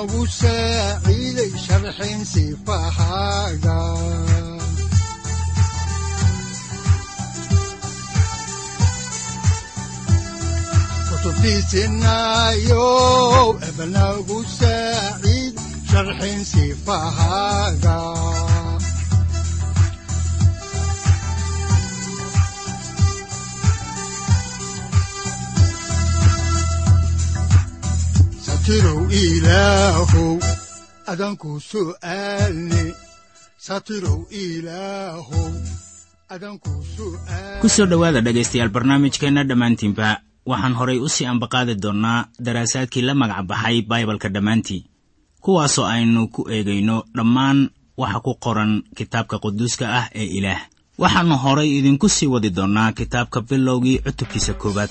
udanogu saaciiday sharxin sifahaaga kutubtiisinayo ebanagu saaciid sharxin sifahaaga satirow ilaahow adanku su'aalne satirow ilaahow adanku su'aal ku soo dhowaada dhegaystayaal barnaamijkeenna dhammaantiinba waxaan horay u sii ambaqaadi doonnaa daraasaadkii la magac baxay baibalka dhammaantii kuwaasoo aynu ku eegayno dhammaan waxa ku qoran kitaabka quduuska ah ee ilaah. Waxaannu horay idinku sii wadi doonnaa kitaabka bilowgii cutubkiisa koowaad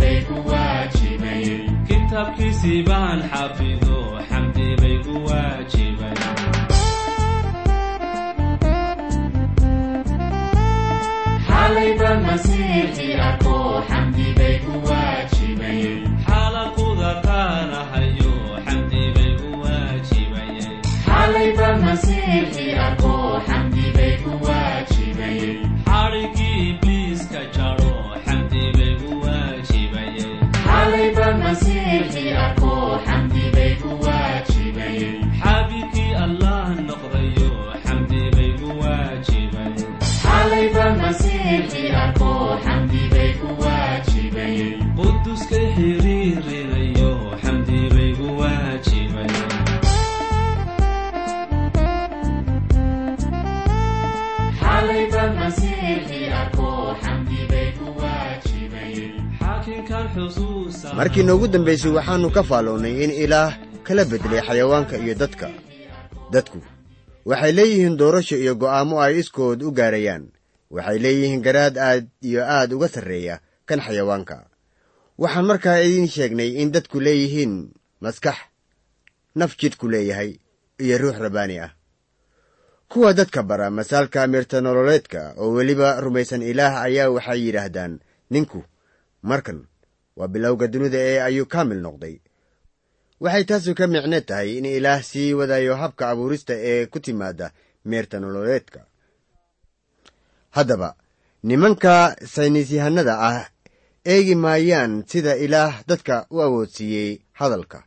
bay gu waajibayeen kitaabkiisii baan xafido xamdi bay gu waajibayeen xalaquda markii noogu dambaysay waxaannu ka faalloonnay in ilaah kala beddelay xayawaanka iyo dadka. Dadku waxay leeyihiin doorasho iyo go'aammo ay iskood u gaarayaan. Waxay leeyihiin garaad aad iyo aad uga sarreeya kan xayawaanka. Waxaan markaa idiin sheegnay in dadku leeyihiin maskax naf jidhku leeyahay iyo ruux rabbaani ah. Kuwa dadka bara masaalka mirta nololeedka oo weliba rumaysan ilaah ayaa waxay yidhaahdaan ninku markan waa bilowga dunida ee ayuu kaamil noqday. Waxay taasu ka micno tahay in ilaah sii wadayo habka abuurista ee ku timaada meerta nololeedka. Haddaba nimanka saynisyahanada ah eegi maayaan sida ilaah dadka u awoodsiiyey hadalka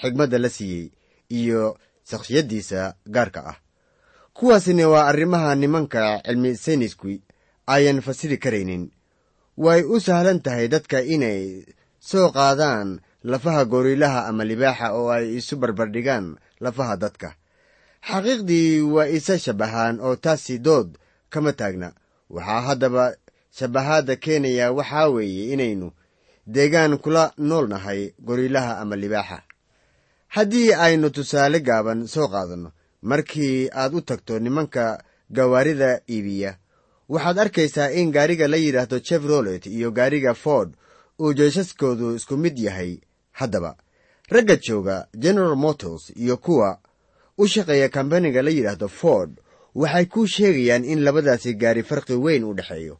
xigmadda la siiyey iyo shakhsiyaddiisa gaarka ah. Kuwaasina waa arrimaha nimanka cilmi saynisku ayan fasiri karaynin way u sahlan tahay dadka inay soo qaadaan lafaha goriilaha ama libaaxa oo ay isu barbardhigaan lafaha dadka. Xaqiiqdii waa isa shabbahaan oo taasi dood kama taagna. Waxaa haddaba shabbahaadda keenaya waxaa weeye inaynu deegaan kula nool nahay goriilaha ama libaaxa. Haddii aynu tusaale gaaban soo qaadanno markii aad u tagto nimanka gawaarida iibiya waxaad arkaysaa in gaariga la yidhaahdo chevrolet iyo gaariga ford uu jeesaskoodu isku mid yahay haddaba. Ragga jooga general motors iyo kuwa u shaqeeya kambaniga la yidhaahdo ford waxay kuu sheegayaan in labadaasi gaari farqi weyn u dhexeeyo.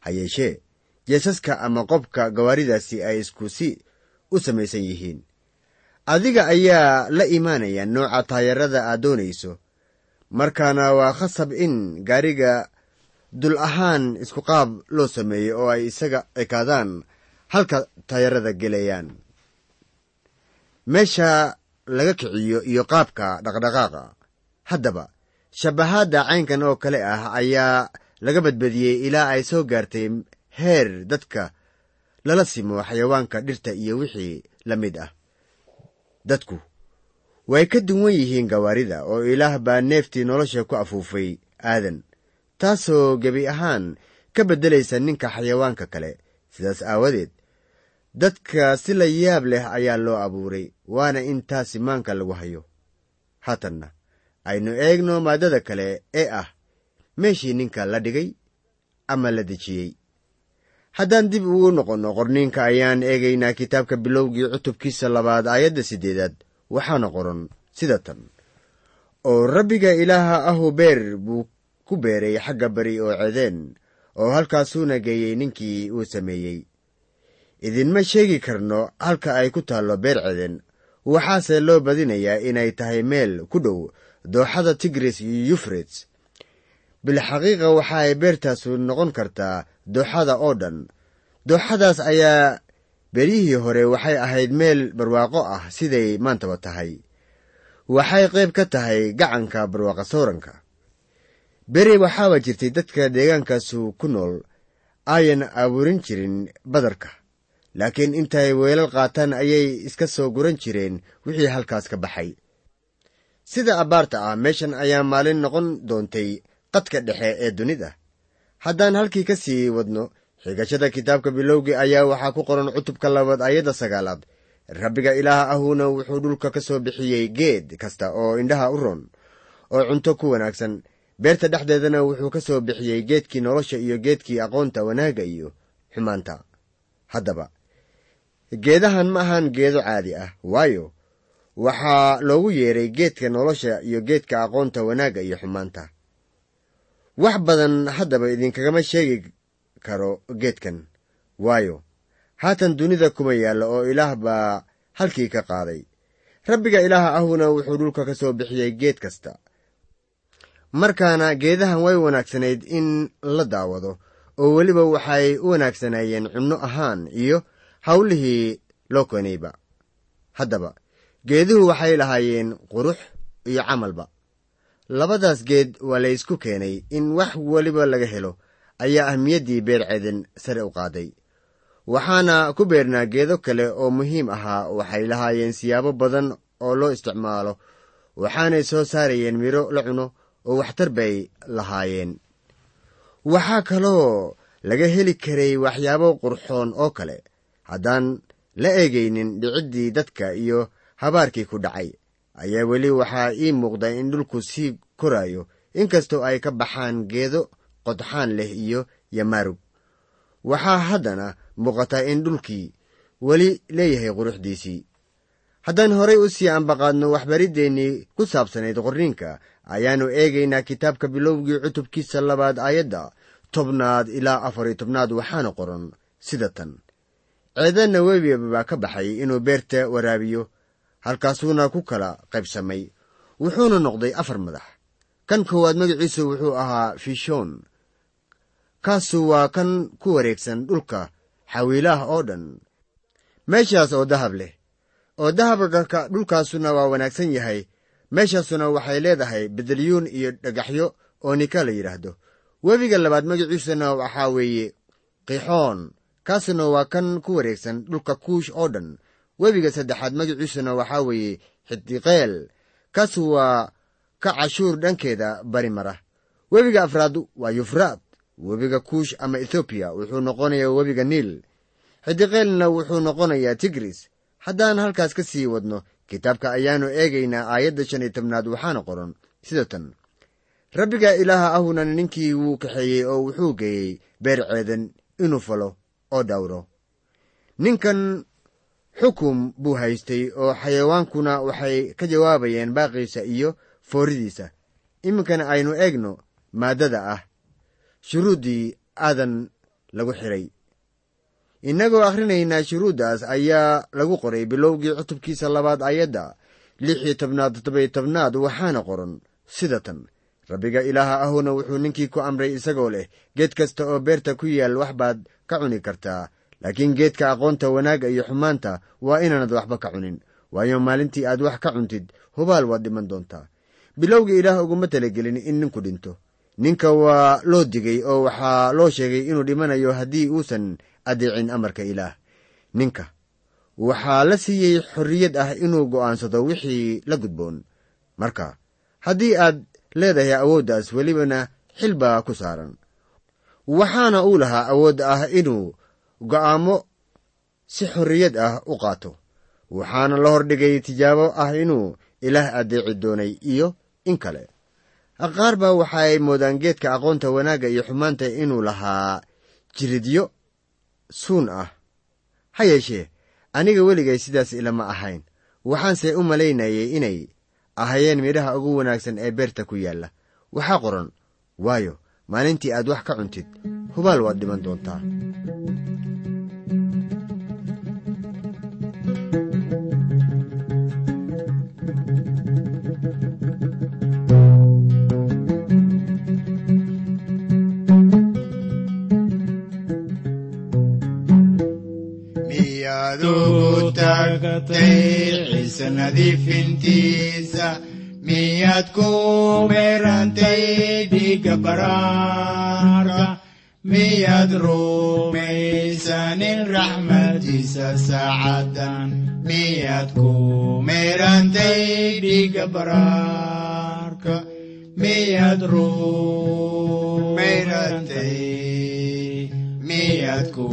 Ha yeeshee jeesaska ama qobka gawaaridaasi ay isku si u samaysan yihiin. Adiga ayaa la imaanaya nooca taayarada aad doonayso. Markaana waa khasab in gaariga dul ahaan isku qaab loo sameeyo oo ay isaga ekaadaan halka taayarada gelayaan meesha laga kiciyo iyo qaabka dhaqdhaqaaqa. Haddaba shabbahaadda caynkan oo kale ah ayaa laga badbadiyey ilaa ay soo gaartay heer dadka lala simo xayawaanka dhirta iyo wixii la mid ah. Dadku way ka duwan yihiin gawaarida oo ilaah baa neeftii nolosha ku afuufay aadan taasoo gebi ahaan ka beddelaysa ninka xayawaanka kale. Sidaas aawadeed dadka si la yaab leh ayaa loo abuuray waana in taasi maanka lagu hayo. Haatanna aynu eegno maaddada kale ee ah meeshii ninka la dhigay ama la dejiyey. Haddaan dib ugu noqonno qorniinka ayaan eegaynaa kitaabka bilowgii cutubkiisa labaad aayadda siddeedaad. Waxaana qoran sida tan. Oo rabbiga ilaaha ahu beer buu ku beeray xagga bari oo cedeen oo halkaasuuna geeyey ninkii uu sameeyey. Idinma sheegi karno halka ay ku taallo beer ceden waxaase loo badinayaa inay tahay meel ku dhow dooxada tigris iyo yufrets bilxaqiiqa waxa ay beertaasu noqon kartaa dooxada oo dhan. Dooxadaas ayaa beryihii hore waxay ahayd meel barwaaqo ah siday maantaba tahay. Waxay qayb ka tahay gacanka barwaaqa sooranka beri waxaaba jirtay dadka deegaankaasu ku nool. Ayan abuurin jirin badarka. Laakiin intay weelal qaataan ayay iska soo guran jireen wixii halkaas ka baxay. Sida abbaarta ah meeshan ayaa maalin noqon doontay qadka dhexe ee dunida. Haddaan halkii ka sii wadno xigashada kitaabka bilowgii ayaa waxaa ku qoran cutubka labaad ayadda sagaalaad. Rabbiga ilaah ahuuna wuxuu dhulka ka soo bixiyey geed kasta oo indhaha u ron oo cunto ku wanaagsan beerta dhexdeedana wuxuu ka soo bixiyey geedkii nolosha iyo geedkii aqoonta wanaagga iyo xumaanta. Haddaba geedahan ma ahan geedo caadi ah waayo waxaa loogu yeedhay geedka nolosha iyo geedka aqoonta wanaagga iyo xumaanta. Wax badan haddaba idinkagama sheegi karo geedkan waayo haatan dunida kuma yaallo oo ilaah baa halkii ka qaaday. Rabbiga ilaaha ahuna wuxuu dhulka ka soo bixiyey geed kasta markaana geedahan way wanaagsanayd in la daawado oo weliba waxay u wanaagsanaayeen cunno ahaan iyo howlihii loo keenayba. Haddaba geeduhu waxay lahaayeen qurux iyo camalba. Labadaas geed waa laysku keenay in wax weliba laga helo ayaa ahmiyaddii beer ceden sare u qaaday. Waxaana ku beernaa geedo kale oo muhiim ahaa waxay lahaayeen siyaabo badan oo loo isticmaalo waxaanay soo saarayeen midho la cuno oo waxtar bay lahaayeen. Waxaa kaloo laga heli karay waxyaabo qurxoon oo kale. Haddaan la eegaynin dhiciddii dadka iyo habaarkii ku dhacay ayaa weli waxaa ii muuqda in dhulku sii koraayo inkastoo ay ka baxaan geedo qodxaan leh iyo yamaarug waxaa haddana muuqataa in dhulkii weli leeyahay quruxdiisii. Haddaan horay u sii ambaqaadno waxbariddeenii ku saabsanayd qorniinka ayaannu eegaynaa kitaabka bilowgii cutubkiisa labaad aayadda tobnaad ilaa afar iyo tobnaad waxaana qoran sida tan. Ceedanna webiba baa ka baxay inuu beerta waraabiyo halkaasuuna ku kala qaybsamay. Wuxuuna noqday afar madax. Kan koowaad magaciisu wuxuu ahaa fishoon. Kaasu waa kan ku wareegsan dhulka xawiilaha oo dhan. Meeshaas oo dahab leh. Oo dahabka dhulkaasuna waa wanaagsan yahay meeshaasuna waxay leedahay bedeliyuun iyo dhagaxyo oo nika la yidhaahdo. Webiga labaad magaciisuna waxaa weeye qixoon. Kaasuna waa kan ku wareegsan dhulka kuush oo dhan. Webiga saddexaad magaciisuna waxaa weeye xidiqeel. Kaasu waa ka cashuur dhankeeda bari mara. Webiga afraad waa yufraad. Webiga kuush ama ethoobiya wuxuu noqonayaa webiga niil. Xidiqeelna wuxuu noqonayaa tigris. Haddaan halkaas ka sii wadno kitaabka ayaannu eegaynaa aayadda shan iyo tobnaad waxaana qoran sida tan. Rabbiga ilaaha ahuna ninkii wuu kaxeeyey oo wuxuu geeyey beer ceedan inuu falo oo dhawro ninkan xukum buu haystay oo xayawaankuna waxay ka jawaabayeen baaqiisa iyo fooridiisa iminkana aynu eegno maaddada ah shuruuddii aadan lagu xidhay innagoo akhrinaynaa shuruuddaas ayaa lagu qoray bilowgii cutubkiisa labaad ayadda lix iyo tobnaad toddoba-iyo tobnaad waxaana qoran sida tan rabbiga ilaaha ahuna wuxuu ninkii ku amray isagoo leh geed kasta oo beerta ku yaal wax baad ka cuni kartaa laakiin geedka aqoonta wanaagga iyo xumaanta waa inaanad waxba ka cunin waayo maalintii aad wax ka cuntid hubaal waad dhiman doontaa. Bilowgii ilaah uguma talagelin in ninku dhinto. Ninka waa loo digay oo waxaa loo sheegay inuu dhimanayo haddii uusan adeecin amarka ilaah. Ninka waxaa la siiyey xorriyad ah inuu go'aansado wixii la gudboon. Marka haddii aad leedahay awooddaas welibana xil baa ku saaran. Waxaana uu lahaa awood ah inuu go'aamo si xorriyad ah u qaato. Waxaana la hordhigay tijaabo ah inuu ilaah addeeci doonay iyo in kale. Qaar baa waxaay moodaan geedka aqoonta wanaagga iyo xumaanta inuu lahaa jiridyo suun ah. Ha yeeshee aniga weligay sidaas ilama ahayn. Waxaanse u malaynayay inay ahayeen midhaha ugu wanaagsan ee beerta ku yaalla. Waxaa qoran waayo maalintii aad wax ka cuntid. Hubaal waad dhiman doontaa tagtay ciise nadiifintiisa miyaad ku meerantay dhiigga baraarka miyaad rumaysanin raxmadiisa saacadan miyaad ku meerantay dhiigga baraarka miyaad rumayrantay miyaad ku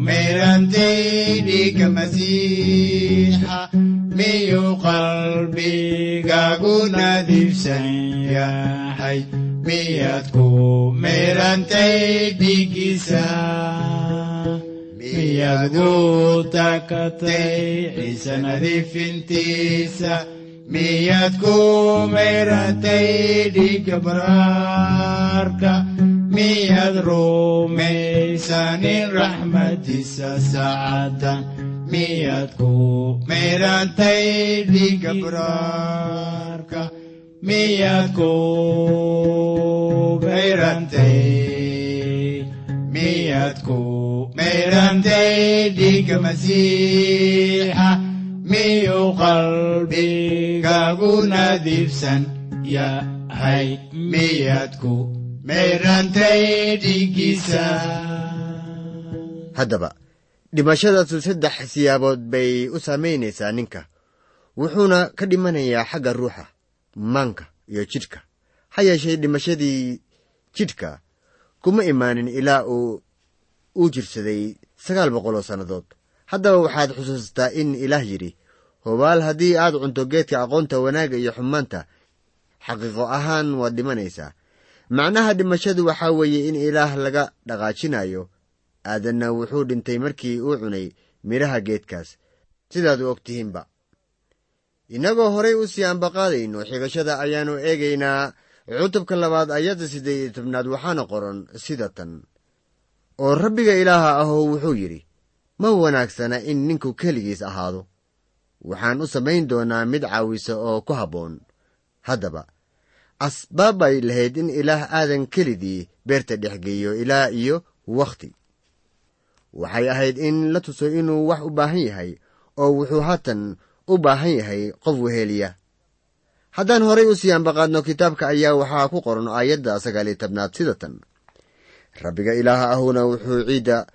meerantay dhiigga qalbigaagu nadiifsan yahay miyaad ku meerantay dhiiggiisa miyaad u takatay ciise nadiifintiisa miyaad ku meerantay dhiigga baraarka miyaad rumaysanin raxmadiisa saacada miyaad ku meerantay dhiigga baraarka miyaad ku meerantay miyaad ku meerantay dhiigga masiixa miyuu qalbigaagu nadiifsan yahay miyaad ku meerantay dhimashadaasu saddex siyaabood bay u saamaynaysaa ninka. Wuxuuna ka dhimanayaa xagga ruuxa maanka iyo jidhka. Ha yeeshee dhimashadii jidhka kuma imaanin ilaa uu uu jirsaday sagaal boqol oo sannadood. Haddaba waxaad xusuusataa in ilaah yidhi hubaal haddii aad cunto geedka aqoonta wanaagga iyo xumaanta xaqiiqo ahaan waad dhimanaysaa. Macnaha dhimashadu waxaa weeye in ilaah laga dhaqaajinayo aadanna wuxuu dhintay markii uu cunay midhaha geedkaas. Sidaad u og tihiinba innagoo horay u sii ambaqaadayno xigashada ayaannu eegaynaa. Cutubka labaad ayadda siddeed iyo tobnaad waxaana qoran sida tan. Oo rabbiga ilaaha ahoo wuxuu yidhi ma wanaagsana in ninku keligiis ahaado. Waxaan u samayn doonaa mid caawisa oo ku habboon haddaba asbaab bay lahayd in ilaah aadan kelidii beerta dhexgeeyo ilaa iyo wakhti waxay ahayd in la tuso inuu wax u baahan yahay oo wuxuu haatan u baahan yahay qof weheliya. Haddaan horay u sii ambaqaadno kitaabka ayaa waxaa ku qoran aayadda sagaaliyo tobnaad sida tan. Rabbiga ilaaha ahuna wuxuu ciidda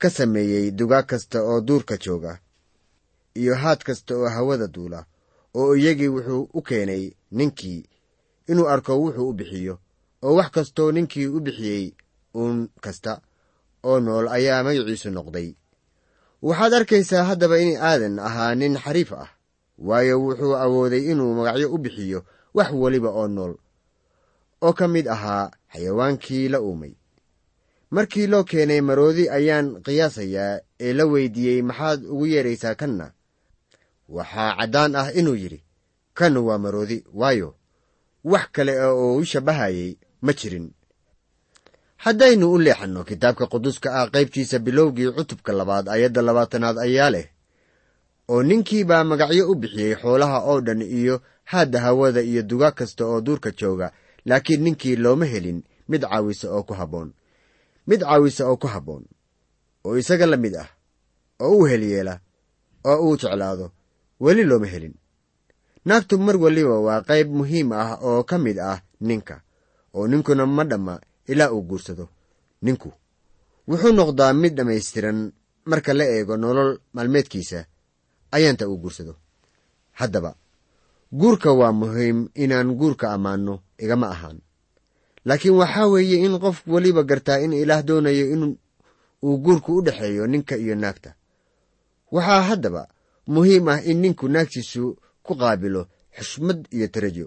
ka sameeyey dugaag kasta oo duurka jooga iyo haad kasta oo hawada duula oo iyagii wuxuu u keenay ninkii inuu arko wuxuu u bixiyo oo wax kastoo ninkii u bixiyey uun kasta oo nool ayaa magaciisu noqday. Waxaad arkaysaa haddaba in aadan ahaa nin xariif ah waayo wuxuu awooday inuu magacyo u bixiyo wax weliba oo nool oo ka mid ahaa xayawaankii la uumay. Markii loo keenay maroodi ayaan qiyaasayaa ee la weydiiyey maxaad ugu yeedhaysaa kanna? Waxaa caddaan ah inuu yidhi. Kannu waa maroodi waayo wax kale oo u shabbahayay ma jirin haddaynu u leexanno kitaabka quduska ah qaybtiisa bilowgii cutubka labaad ayadda labaatanaad ayaa leh oo ninkii baa magacyo u bixiyey xoolaha oo dhan iyo haadda hawada iyo dugaag kasta oo duurka jooga laakiin ninkii looma helin mid caawisa oo ku habboon. Mid caawisa oo ku habboon. Oo isaga la mid ah. Oo u helyeela oo uu jeclaado. Weli looma helin. Naagtu mar weliba waa qayb muhiim ah oo ka mid ah ninka. Oo ninkuna ma dhamma ilaa uu guursado. Ninku wuxuu noqdaa mid dhammaystiran marka la eego nolol maalmeedkiisa ayaanta uu guursado. Haddaba guurka waa muhiim inaan guurka ammaanno igama ahaan. Laakiin waxaa weeye in qof weliba gartaa in ilaah doonayo in uu guurku u dhexeeyo ninka iyo naagta. Waxaa haddaba muhiim ah in ninku naagtiisu ku qaabilo xushmad iyo tarajo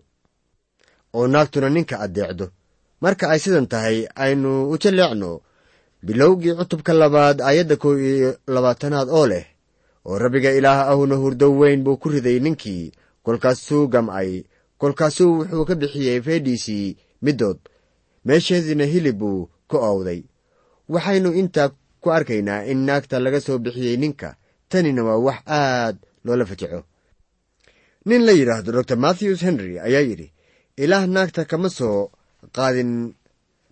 oo naagtuna ninka addeecdo marka ay sidan tahay aynu u jalleecno bilowgii cutubka labaad aayadda kow iyo labaatanaad oo leh oo rabbiga ilaah ahuna hurdo weyn buu ku riday ninkii kolkaasuu gamcay kolkaasuu wuxuu ka bixiyey feedhiisii middood meesheediina hilib buu ku owday waxaynu intaa ku arkaynaa in naagta laga soo bixiyey ninka tanina waa wax aad loola fajaco nin la yidhaahdo dor matthews henry ayaa yidhi ilaah naagta kama soo qaadin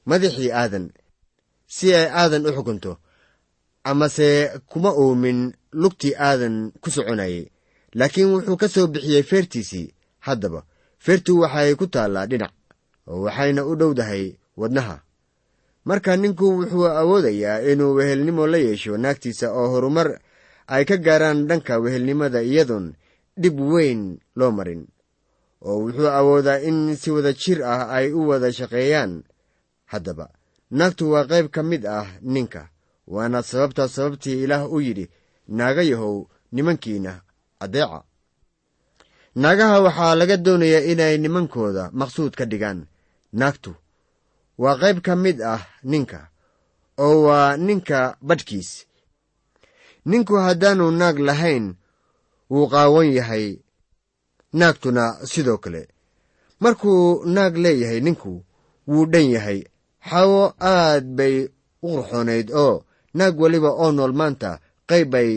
madaxii aadan si ay aadan u xukunto amase kuma uumin lugtii aadan ku soconayay laakiin wuxuu ka soo bixiyey feertiisii haddaba feertu waxay ku taallaa dhinac oo waxayna u dhowdahay wadnaha. Marka ninku wuxuu awoodayaa inuu wehelnimo la yeesho naagtiisa oo horumar ay ka gaaraan dhanka wehelnimada iyadoon dhib weyn loo marin oo wuxuu awoodaa in si wada jir ah ay u wada shaqeeyaan. Haddaba naagtu waa qayb ka mid ah ninka waana sababtaa sababtii ilaah u yidhi naaga yahow nimankiina addeeca. Naagaha waxaa laga doonayaa inay nimankooda maqsuud ka dhigaan. Naagtu waa qayb ka mid ah ninka oo waa ninka badhkiis. Ninku haddaanu naag lahayn wuu qaawan yahay naagtuna sidoo kale. Markuu naag leeyahay ninku wuu dhan yahay. Xawo aad bay u qurxoonayd oo naag weliba oo nool maanta qayb bay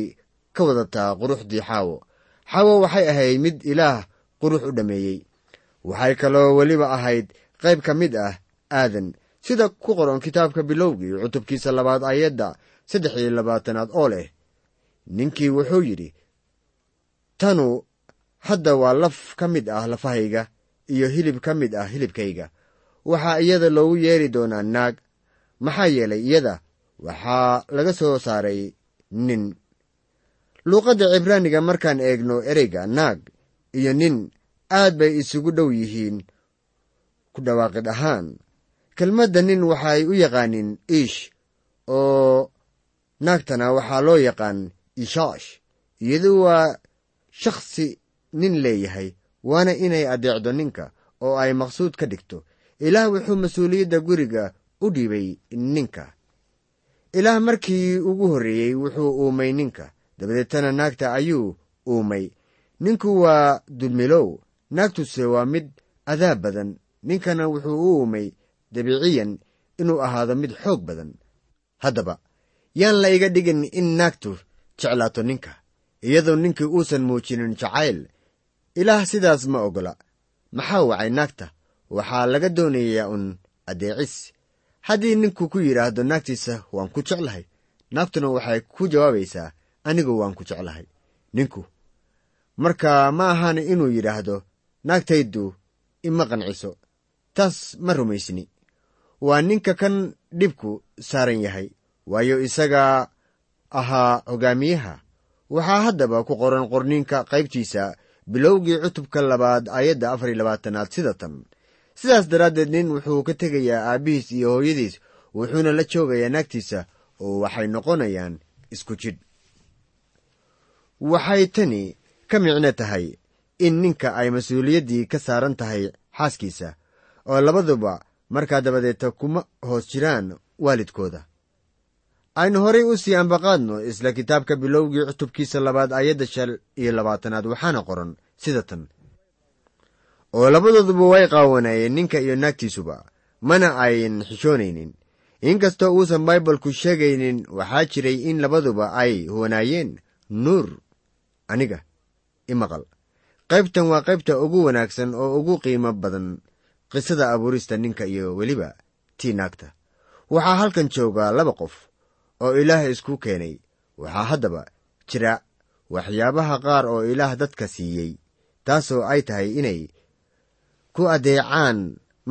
ka wadataa quruxdii xaawo xaawo waxay ahayd mid ilaah qurux u dhammeeyey waxay kaloo weliba ahayd qayb ka mid ah aadan. Sida ku qoran kitaabka bilowgii cutubkiisa labaad ayadda saddex iyo labaatanaad oo leh ninkii wuxuu yidhi tanu hadda waa laf ka mid ah lafahayga iyo hilib ka mid ah hilibkayga. Waxaa iyada loogu yeeri doonaa naag. Maxaa yeelay iyada waxaa laga soo saaray nin. Luuqadda cibraaniga markaan eegno ereyga naag iyo nin aad bay isugu dhow yihiin ku dhawaaqid ahaan. Kelmadda nin waxay u yaqaaniin iish oo naagtana waxaa loo yaqaan ishaash iyadu waa shakhsi nin leeyahay waana inay addeecdo ninka oo ay maqsuud ka dhigto. Ilaah wuxuu mas'uuliyadda guriga u dhiibay ninka. Ilaah markii ugu horreeyey wuxuu uumay ninka. Dabadeetana naagta ayuu uumay. Ninku waa dulmilow naagtuse waa mid adaab badan. Ninkana wuxuu u uumay dabiiciyan inuu ahaado mid xoog badan. Haddaba yaan la iga dhigin in naagtu jeclaato ninka iyadoo ninkii uusan muujinin jacayl ilaah sidaas ma oggola maxaa wacay naagta? Waxaa laga doonayaa un addeecis haddii ninku ku yidhaahdo naagtiisa waan ku jeclahay. Naagtuna waxay ku jawaabaysaa anigu waan ku jeclahay. Ninku marka ma ahaan inuu yidhaahdo naagtaydu ima qanciso. Taas ma rumaysni. Waa ninka kan dhibku saaran yahay. Waayo isagaa ahaa hogaamiyaha. Waxaa haddaba ku qoran qorninka qaybtiisa bilowgii cutubka labaad aayadda afar iyo labaatanaad sida tan. Sidaas daraaddeed nin wuxuu ka tegayaa aabbihiis iyo hooyadiis wuxuuna la joogayaa naagtiisa oo waxay noqonayaan isku jidh waxay tani ka micno tahay in ninka ay mas'uuliyaddii ka saaran tahay xaaskiisa oo labaduba markaa dabadeeta kuma hoos jiraan waalidkooda aynu horay u sii ambaqaadno isla kitaabka bilowgii cutubkiisa labaad ayadda shan iyo labaatanaad waxaana qoran sida tan. Oo labadooduba way qaawanaayeen ninka iyo naagtiisuba mana ayn xishoonaynin. Inkastoo uusan baibalku sheegaynin waxaa jiray in labaduba ay huwanaayeen. Nuur aniga imaqal qaybtan waa qaybta ugu wanaagsan oo ugu qiimo badan qisada abuurista ninka iyo weliba tii naagta. Waxaa halkan joogaa laba qof oo ilaah isku keenay. Waxaa haddaba jira waxyaabaha qaar oo ilaah dadka siiyey taasoo ay tahay inay ku addeecaan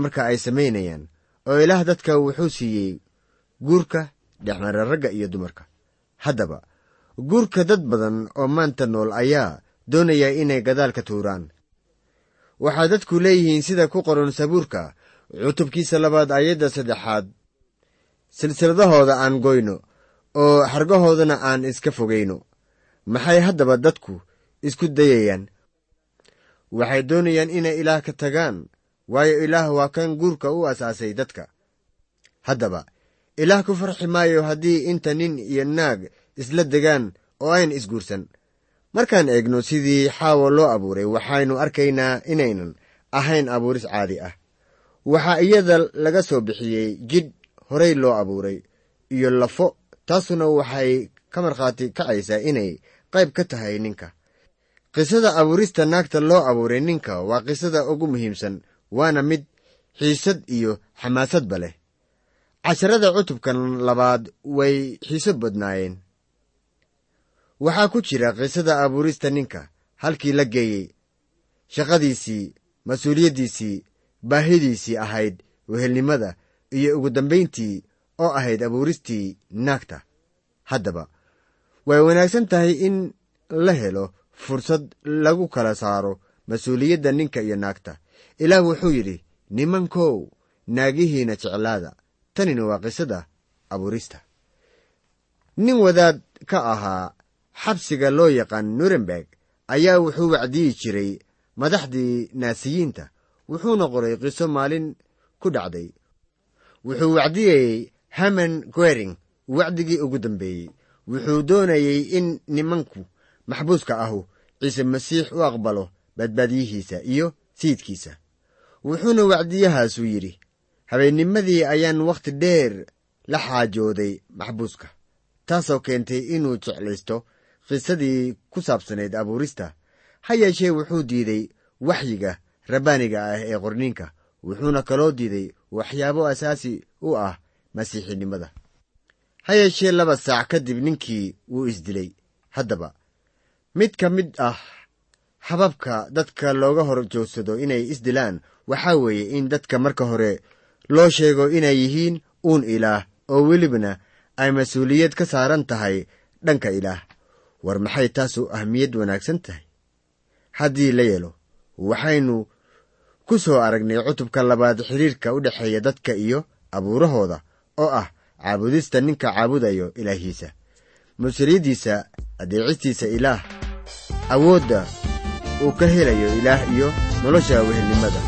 marka ay samaynayaan oo ilaah dadka wuxuu siiyey guurka dhexmara ragga iyo dumarka. Haddaba guurka dad badan oo maanta nool ayaa doonaya inay gadaalka tuuraan. Waxaa dadku leeyihiin sida ku qoran sabuurka cutubkiisa labaad ayadda saddexaad silsiladahooda aan goyno oo xargahoodana aan iska fogayno. Maxay haddaba dadku isku dayayaan? Waxay doonayaan inay ilaah ka tagaan waayo ilaah waa kan guurka u asaasay dadka. Haddaba ilaah ku farxi maayo haddii inta nin iyo naag isla degaan oo ayn isguursan. Markaan eegno sidii xaawo loo abuuray waxaynu arkaynaa inaynan ahayn abuuris caadi ah. Waxaa iyada laga soo bixiyey jidh horay loo abuuray iyo lafo taasuna waxay ka markhaati kacaysaa inay qayb ka tahay ninka. Qisada abuurista naagta loo abuuray ninka waa qisada ugu muhiimsan waana mid xiisad iyo xamaasadba leh. Casharada cutubkan labaad way xiiso badnaayeen. Waxaa ku jira qisada abuurista ninka halkii la geeyey. Shaqadiisii mas'uuliyaddiisii baahidiisii ahayd wehelnimada iyo ugu dambayntii oo ahayd abuuristii naagta. Haddaba way wanaagsan tahay in la helo fursad lagu kala saaro mas'uuliyadda ninka iyo naagta. Ilaah wuxuu yidhi nimankow naagihiina jeclaada. Tanina waa qisada abuurista. Nin wadaad ka ahaa xabsiga loo yaqaan nuremberg ayaa wuxuu wacdiyi jiray madaxdii naasiyiinta. Wuxuuna qoray qiso maalin ku dhacday. Wuxuu wacdiyayey haman gwering wacdigii ugu dambeeyey wuxuu doonayey in nimanku maxbuuska ahu ciise masiix u aqbalo badbaadiyihiisa iyo sayidkiisa wuxuuna wacdiyahaasu yidhi habeennimadii ayaan wakhti dheer la xaajooday maxbuuska taasoo keentay inuu jeclaysto qisadii ku saabsanayd abuurista. Ha yeeshee wuxuu diiday waxyiga rabbaaniga ah ee qorniinka wuxuuna kaloo diiday waxyaabo asaasi u ah masiixinimada. Ha yeeshee laba saac kadib ninkii wuu isdilay haddaba mid ka mid ah hababka dadka looga hor joogsado inay isdilaan waxaa weeye in dadka marka hore loo sheego inay yihiin uun ilaah oo welibana ay mas'uuliyad ka saaran tahay dhanka ilaah. War maxay taasu ahmiyad wanaagsan tahay? Haddii la yeelo waxaynu ku soo aragnay cutubka labaad xiriirka u dhexeeya dadka iyo abuurahooda oo ah caabudista ninka caabudayo ilaahiisa mas'uuliyaddiisa adeecistiisa ilaah awoodda uu ka helayo ilaah iyo nolosha wehelnimada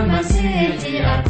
xabashu